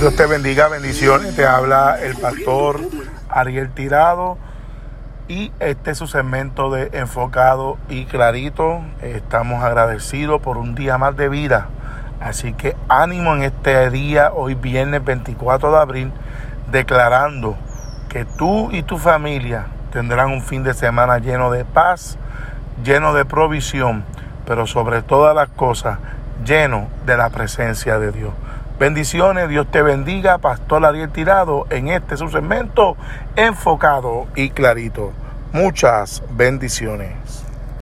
Dios te bendiga, bendiciones. Te habla el pastor Ariel Tirado y este es su segmento de enfocado y clarito. Estamos agradecidos por un día más de vida. Así que ánimo en este día, hoy viernes 24 de abril, declarando que tú y tu familia tendrán un fin de semana lleno de paz, lleno de provisión, pero sobre todas las cosas, lleno de la presencia de Dios. Bendiciones, Dios te bendiga, Pastor Ariel Tirado, en este su segmento enfocado y clarito. Muchas bendiciones.